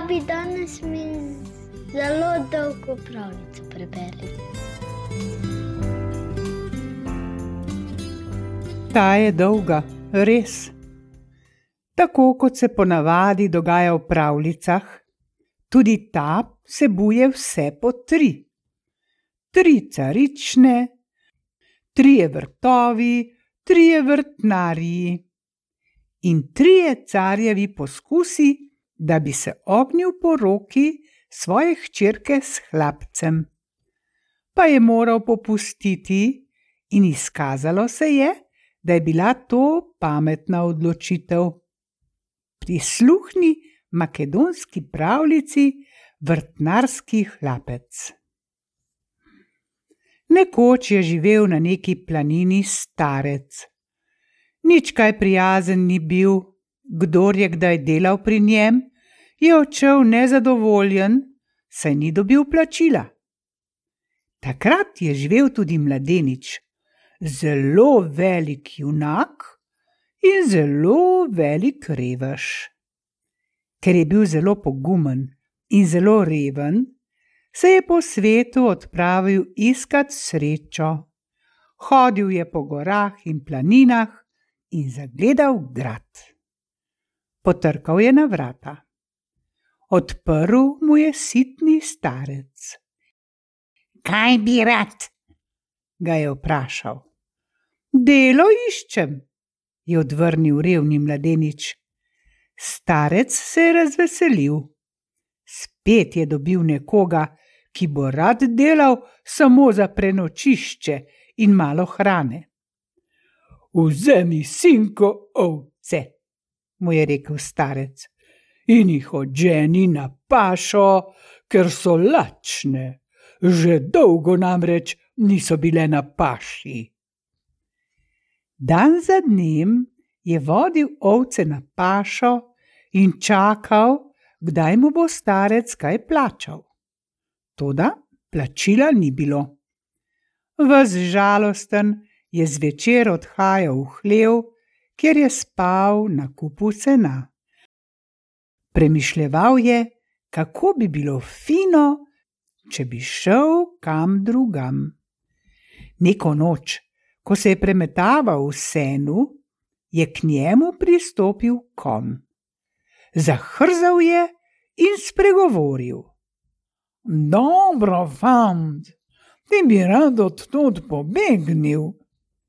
babi danes mi zelo dolgo pravljico preberi. Ta je dolga, res. Tako kot se ponavadi dogaja v pravljicah, tudi ta vsebuje vse po tri. Tri carične, trije vrtovi, trije vrtnarji in trije carjevi poskusi, da bi se ognil po roki svoje hčerke s hlapcem. Pa je moral popustiti, in izkazalo se je, da je bila to pametna odločitev. Prisluhni makedonski pravljici Vrtnarski hlapec. Nekoč je živel na neki planini starec. Nič kaj prijazen ni bil, kdor je kdaj delal pri njem, je odšel nezadovoljen, saj ni dobil plačila. Takrat je živel tudi mladenič, zelo velik junak in zelo velik revež. Ker je bil zelo pogumen in zelo reven, se je po svetu odpravil iskat srečo. Hodil je po gorah in planinah in zagledal grad. Potrkal je na vrata. Odprl mu je sitni starec. Kaj bi rad? ga je vprašal. Delo iščem, je odvrnil revni mladenič. Starec se je razveselil. Spet je dobil nekoga, ki bo rad delal samo za prenočišče in malo hrane. Vzemi sinko ovce, mu je rekel starec, in jih odženi na pašo, ker so lačne, že dolgo namreč niso bile na paši. Dan za dnem je vodil ovce na pašo in čakal, kdaj mu bo starec kaj plačal. Toda plačila ni bilo. Ves žalosten je zvečer odhajal v hlev, kjer je spal na kupu sena. Premišljeval je, kako bi bilo fino, če bi šel kam drugam. Neko noč, ko se je premetaval v senu, je k njemu pristopil kon. Zahrzal je in spregovoril: Dobro, fant, ti bi rad odtud pobegnil,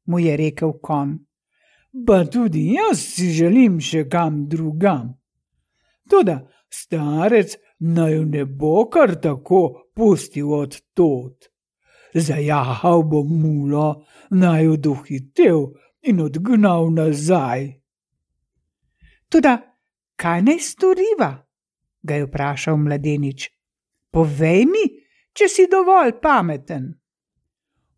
mu je rekel kon. Pa tudi jaz si želim še kam drugam. Toda starec naj ne bo kar tako pustil odtud zajahal bo mulo, naj jo dohitev in odgnal nazaj. Tudi, kaj naj storiva? ga je vprašal mladenič. Povej mi, če si dovolj pameten.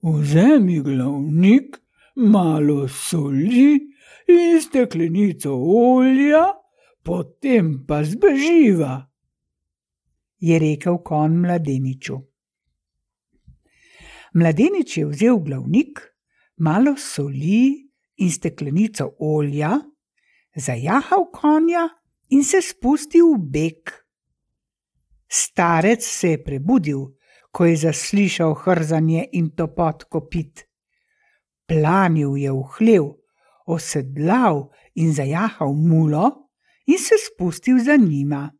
Vzemi glavnik, malo soli in steklenico olja, potem pa zbeživa, je rekel kon mladeniču. Mladenič je vzel glavnik, malo soli in steklenico olja, zajahal konja in se spustil v beg. Starec se je prebudil, ko je zaslišal hrzanje in topot kopit. Planil je v hlev, osedlal in zajahal mulo in se spustil za njima.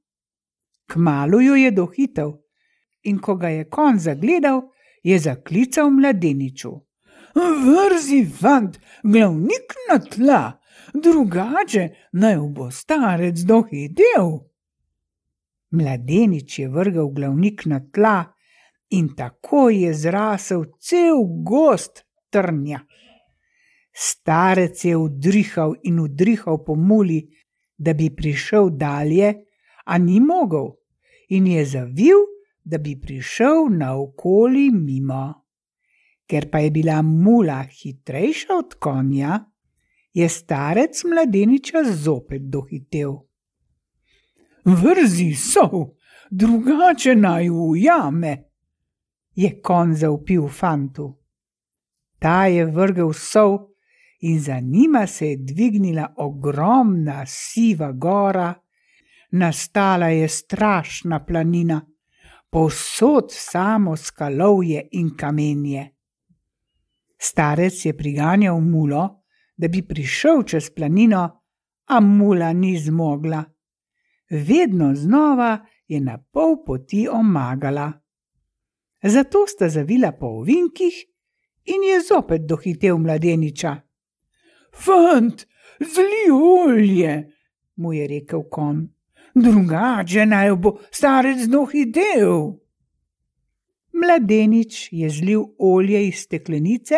Kmalo jo je dohitel in ko ga je kon zagledal, je zaklical mladeniču. Vrzi, fant, glavnik na tla, drugače naj bo starec dohitel. Mladenič je vrgel glavnik na tla in tako je zrasel cel gost trnja. Starec je udrihal in udrihal po muli, da bi prišel dalje, a ni mogel in je zavil da bi prišel naokoli mimo. Ker pa je bila mula hitrejša od konja, je starec mladeniča zopet dohitel. Vrzi so, drugače naj ujame, je kon zaupil fantu. Ta je vrgel sov in za njima se je dvignila ogromna siva gora, nastala je strašna planina, povsod samo skalovje in kamenje. Starec je priganjal mulo, da bi prišel čez planino, a mula ni zmogla. Vedno znova je na pol poti omagala. Zato sta zavila po ovinkih in je zopet dohitel mladeniča. Fant, zli olje, mu je rekel kon, drugače naj bo starec dohitel. Mladenič je zlil olje iz steklenice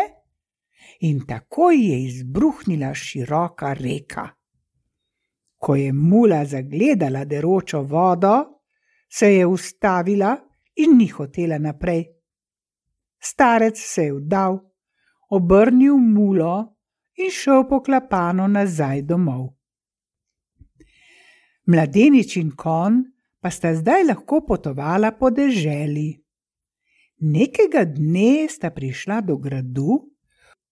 in takoj je izbruhnila široka reka. Ko je mula zagledala deročo vodo, se je ustavila in ni hotela naprej. Starec se je vdal, obrnil mulo in šel poklapano nazaj domov. Mladenič in kon pa sta zdaj lahko potovala po deželi. Nekega dne sta prišla do gradu,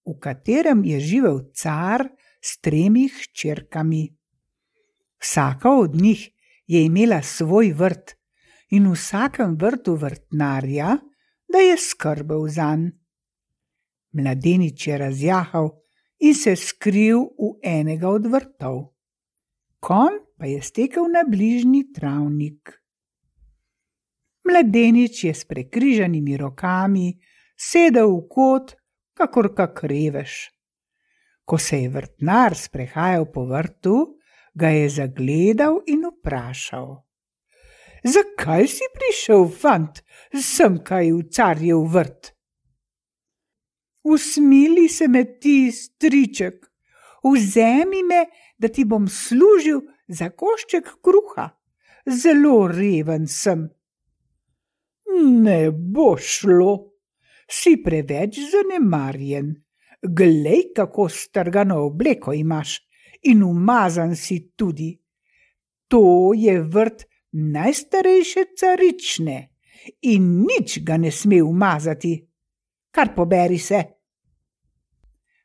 v katerem je živel car s tremi hčerkami. Vsaka od njih je imela svoj vrt in v vsakem vrtu vrtnarja, da je skrbel za njega. Mladenič je razjahal in se skril v enega od vrtov. Kon pa je stekel na bližnji travnik. Mladenič je s prekrižanimi rokami sedel v kot, kakor kak revež. Ko se je vrtnar sprehajal po vrtu, ga je zagledal in vprašal: Zakaj si prišel, fant, sem kaj v carjev vrt? Usmili se me ti, striček, vzemi me, da ti bom služil za košček kruha. Zelo reven sem. Ne bo šlo, si preveč zanemarjen. Glej, kako strgano obleko imaš in umazan si tudi. To je vrt najstarejše carične in nič ga ne sme umazati. Kar poberi se.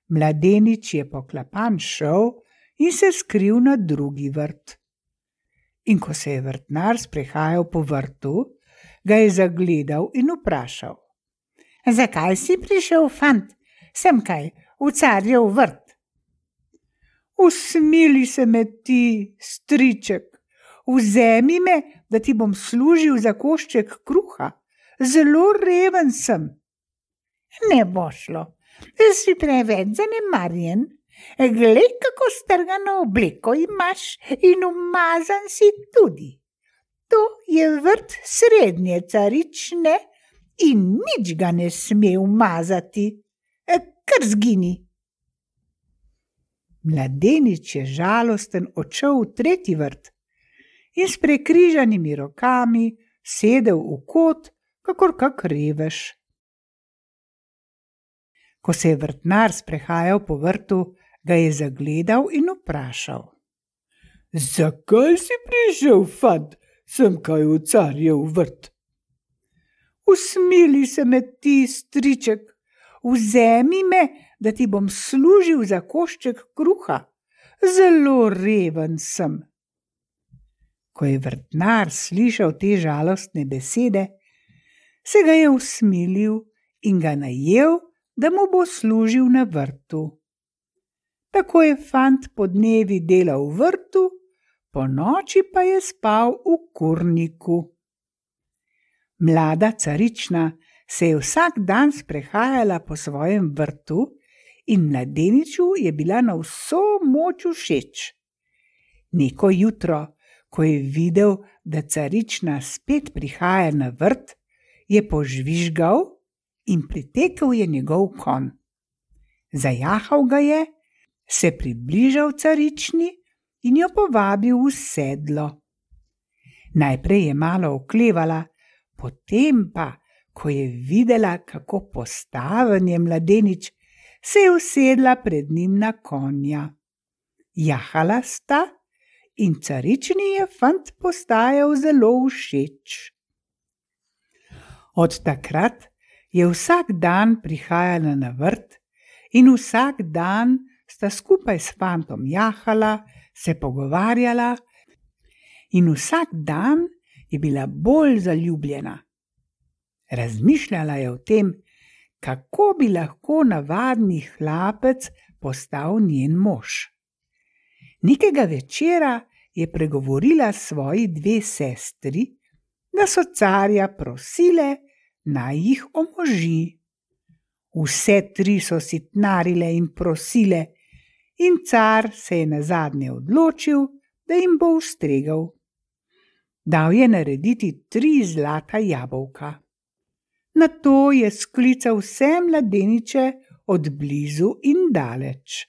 Mladenič je poklapan šel in se skril na drugi vrt. In ko se je vrtnar sprehajal po vrtu, ga je zagledal in vprašal: Zakaj si prišel, fant, sem kaj, v carjev vrt? Usmili se me ti, striček, vzemi me, da ti bom služil za košček kruha, zelo reven sem. Ne bo šlo, si preveč zanemarjen. Glej, kako strgano obleko imaš in umazan si tudi. To je vrt srednje carične in nič ga ne sme umazati, kar zgini. Mladenič je žalosten odšel v tretji vrt in s prekrižanimi rokami sedel v kot, kakor kak revež. Ko se je vrtnar sprehajal po vrtu, ga je zagledal in vprašal: Zakaj si prišel, fant, sem kaj v carjev vrt? Usmili se me ti, striček, vzemi me, da ti bom služil za košček kruha. Zelo reven sem. Ko je vrtnar slišal te žalostne besede, se ga je usmilil in ga najel, da mu bo služil na vrtu. Tako je fant po dnevi delal v vrtu, po noči pa je spal v kurniku. Mlada carična se je vsak dan sprehajala po svojem vrtu in mladeniču je bila na vso moč všeč. Neko jutro, ko je videl, da carična spet prihaja na vrt, je požvižgal in pritekel je njegov kon. Zajahal ga je, se približal carični in jo povabil v sedlo. Najprej je malo oklevala, potem pa, ko je videla, kako postaven je mladenič, se je usedla pred njim na konja. Jahala sta in carični je fant postajal zelo všeč. Od takrat je vsak dan prihajala na vrt in vsak dan sta skupaj s fantom jahala, se pogovarjala in vsak dan je bila bolj zaljubljena. Razmišljala je o tem, kako bi lahko navadni hlapec postal njen mož. Nekega večera je pregovorila svoji dve sestri, da so carja prosile, naj jih omoži. Vse tri so sitnarile in prosile, in car se je na zadnje odločil, da jim bo ustregal. Dal je narediti tri zlata jabolka. Na to je sklical vse mladeniče od blizu in daleč.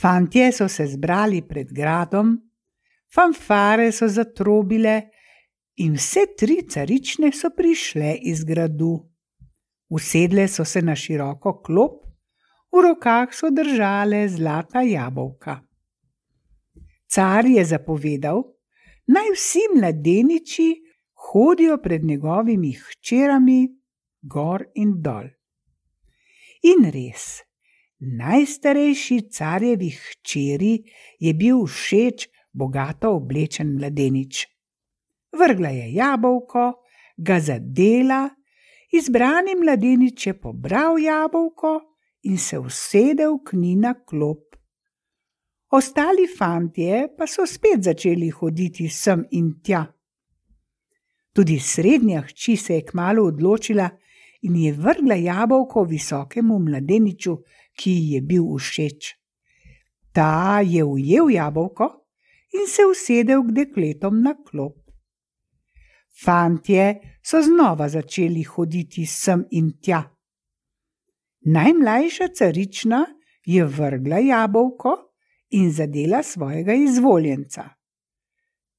Fantje so se zbrali pred gradom, fanfare so zatrobile, in vse tri carične so prišle iz gradu. Usedle so se na široko klop, v rokah so držale zlata jabolka. Car je zapovedal, naj vsi mladeniči hodijo pred njegovimi hčerami gor in dol. In res, najstarejši carjevi hčeri je bil všeč bogato oblečen mladenič. Vrgla je jabolko, ga zadela, izbrani mladenič je pobral jabolko in se usedel k njej na klop. Ostali fantje pa so spet začeli hoditi sem in tja. Tudi srednja hči se je kmalo odločila in je vrgla jabolko visokemu mladeniču, ki ji je bil všeč. Ta je ujel jabolko in se usedel k dekletom na klop. Fantje so znova začeli hoditi sem in tja. Najmlajša carična je vrgla jabolko in zadela svojega izvoljenca.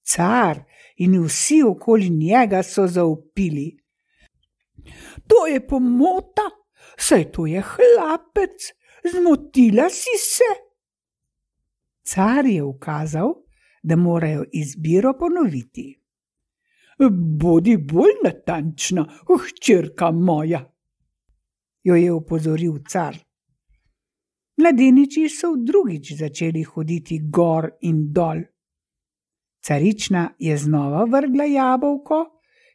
Car in vsi okoli njega so zaupili. To je pomota, saj to je hlapec, zmotila si se. Car je ukazal, da morajo izbiro ponoviti. Bodi bolj natančna, hčerka moja, jo je opozoril car. Mladeniči so drugič začeli hoditi gor in dol. Carična je znova vrgla jabolko,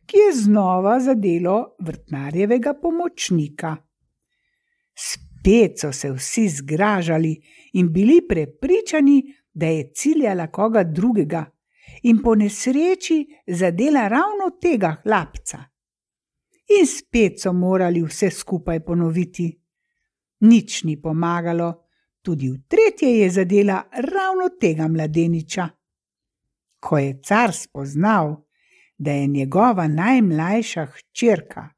ki je znova zadelo vrtnarjevega pomočnika. Spet so se vsi zgražali in bili prepričani, da je ciljala koga drugega in po nesreči zadela ravno tega hlapca. In spet so morali vse skupaj ponoviti. Nič ni pomagalo, tudi v tretje je zadela ravno tega mladeniča. Ko je car spoznal, da je njegova najmlajša hčerka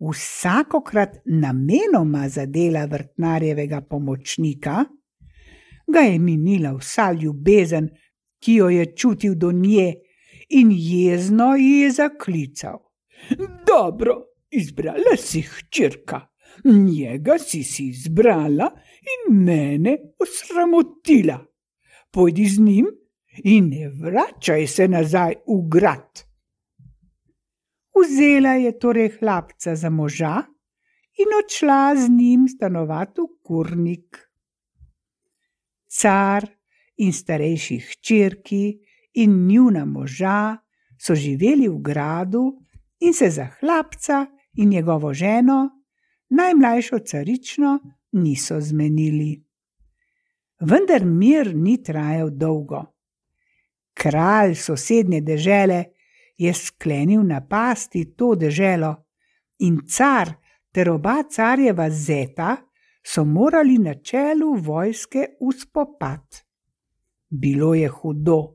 vsakokrat namenoma zadela vrtnarjevega pomočnika, ga je minila vsa ljubezen, ki jo je čutil do nje, in jezno ji je zaklical: Dobro, izbrala si hčerka, njega si si izbrala in mene osramotila. Pojdi z njim in ne vračaj se nazaj v grad. Vzela je torej hlapca za moža in odšla z njim stanovati v kurnik. Car in starejši hčerki in njuna moža so živeli v gradu in se za hlapca in njegovo ženo, najmlajšo carično, niso zmenili. Vendar mir ni trajal dolgo. Kralj sosednje dežele je sklenil napasti to deželo in car ter oba carjeva zeta so morali na čelu vojske v spopad. Bilo je hudo.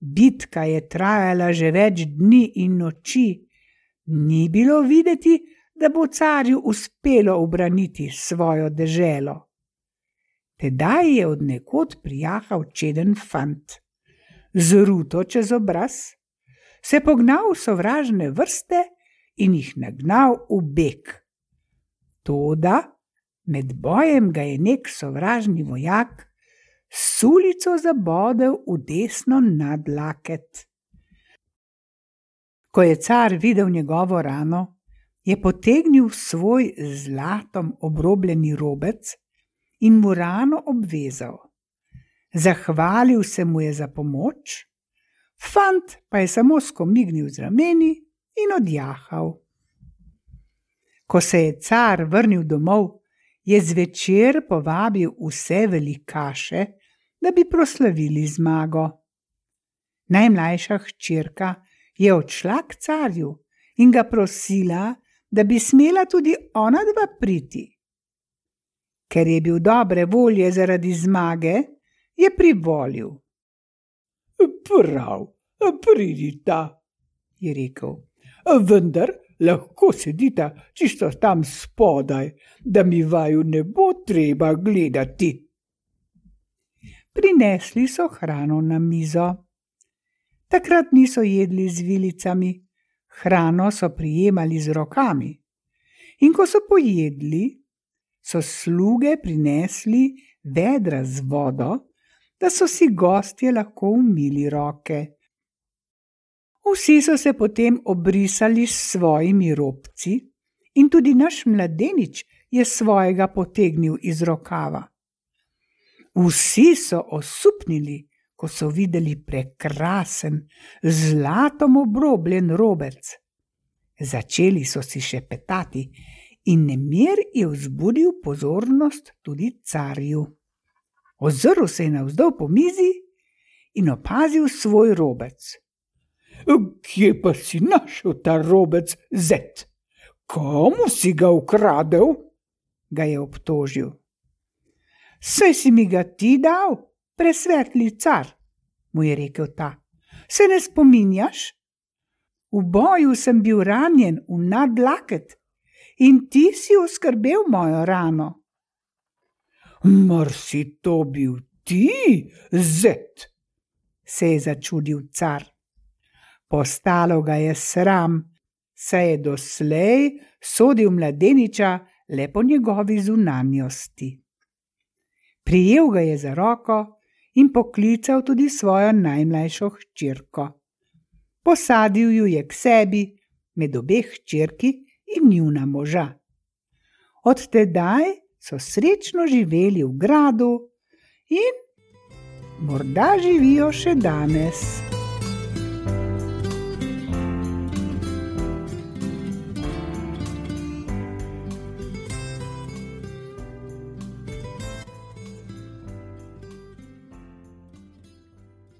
Bitka je trajala že več dni in noči, ni bilo videti, da bo carju uspelo obraniti svojo deželo. Tedaj je od nekod prijahal čeden fant z ruto čez obraz, se pognal v sovražne vrste in jih nagnal v beg. Toda med bojem ga je nek sovražni vojak sulico zabodel v desno nadlaket. Ko je car videl njegovo rano, je potegnil svoj zlatom obrobljeni robec in mu rano obvezal. Zahvalil se mu je za pomoč, fant pa je samo skomignil z rameni in odjahal. Ko se je car vrnil domov, je zvečer povabil vse velikaše, da bi proslavili zmago. Najmlajša hčerka je odšla k carju in ga prosila, da bi smela tudi ona dva priti. Ker je bil dobre volje zaradi zmage, je privolil. Prav, pridita, je rekel. Vendar lahko sedita čisto tam spodaj, da mi vaju ne bo treba gledati. Prinesli so hrano na mizo. Takrat niso jedli z vilicami, hrano so prijemali z rokami. In ko so pojedli, so sluge prinesli vedra z vodo, da so si gostje lahko umili roke. Vsi so se potem obrisali s svojimi robci, in tudi naš mladenič je svojega potegnil iz rokava. Vsi so osupnili, ko so videli prekrasen, zlatom obrobljen robec. Začeli so si še petati, in nemir je vzbudil pozornost tudi carju. Ozrl se je navzdol po mizi in opazil svoj robec. Kje pa si našel ta robec zet? Komu si ga ukradel? ga je obtožil. Saj si mi ga ti dal, presvetli car, mu je rekel ta. Se ne spominjaš? V boju sem bil ranjen v nadlaket in ti si oskrbel mojo rano. Mar si to bil ti, zet? se je začudil car. Postalo ga je sram, saj je doslej sodil mladeniča le po njegovi zunanjosti. Prijel ga je za roko in poklical tudi svojo najmlajšo hčerko. Posadil ju je k sebi, med obe hčerki in njuna moža. Od tedaj so srečno živeli v gradu in morda živijo še danes.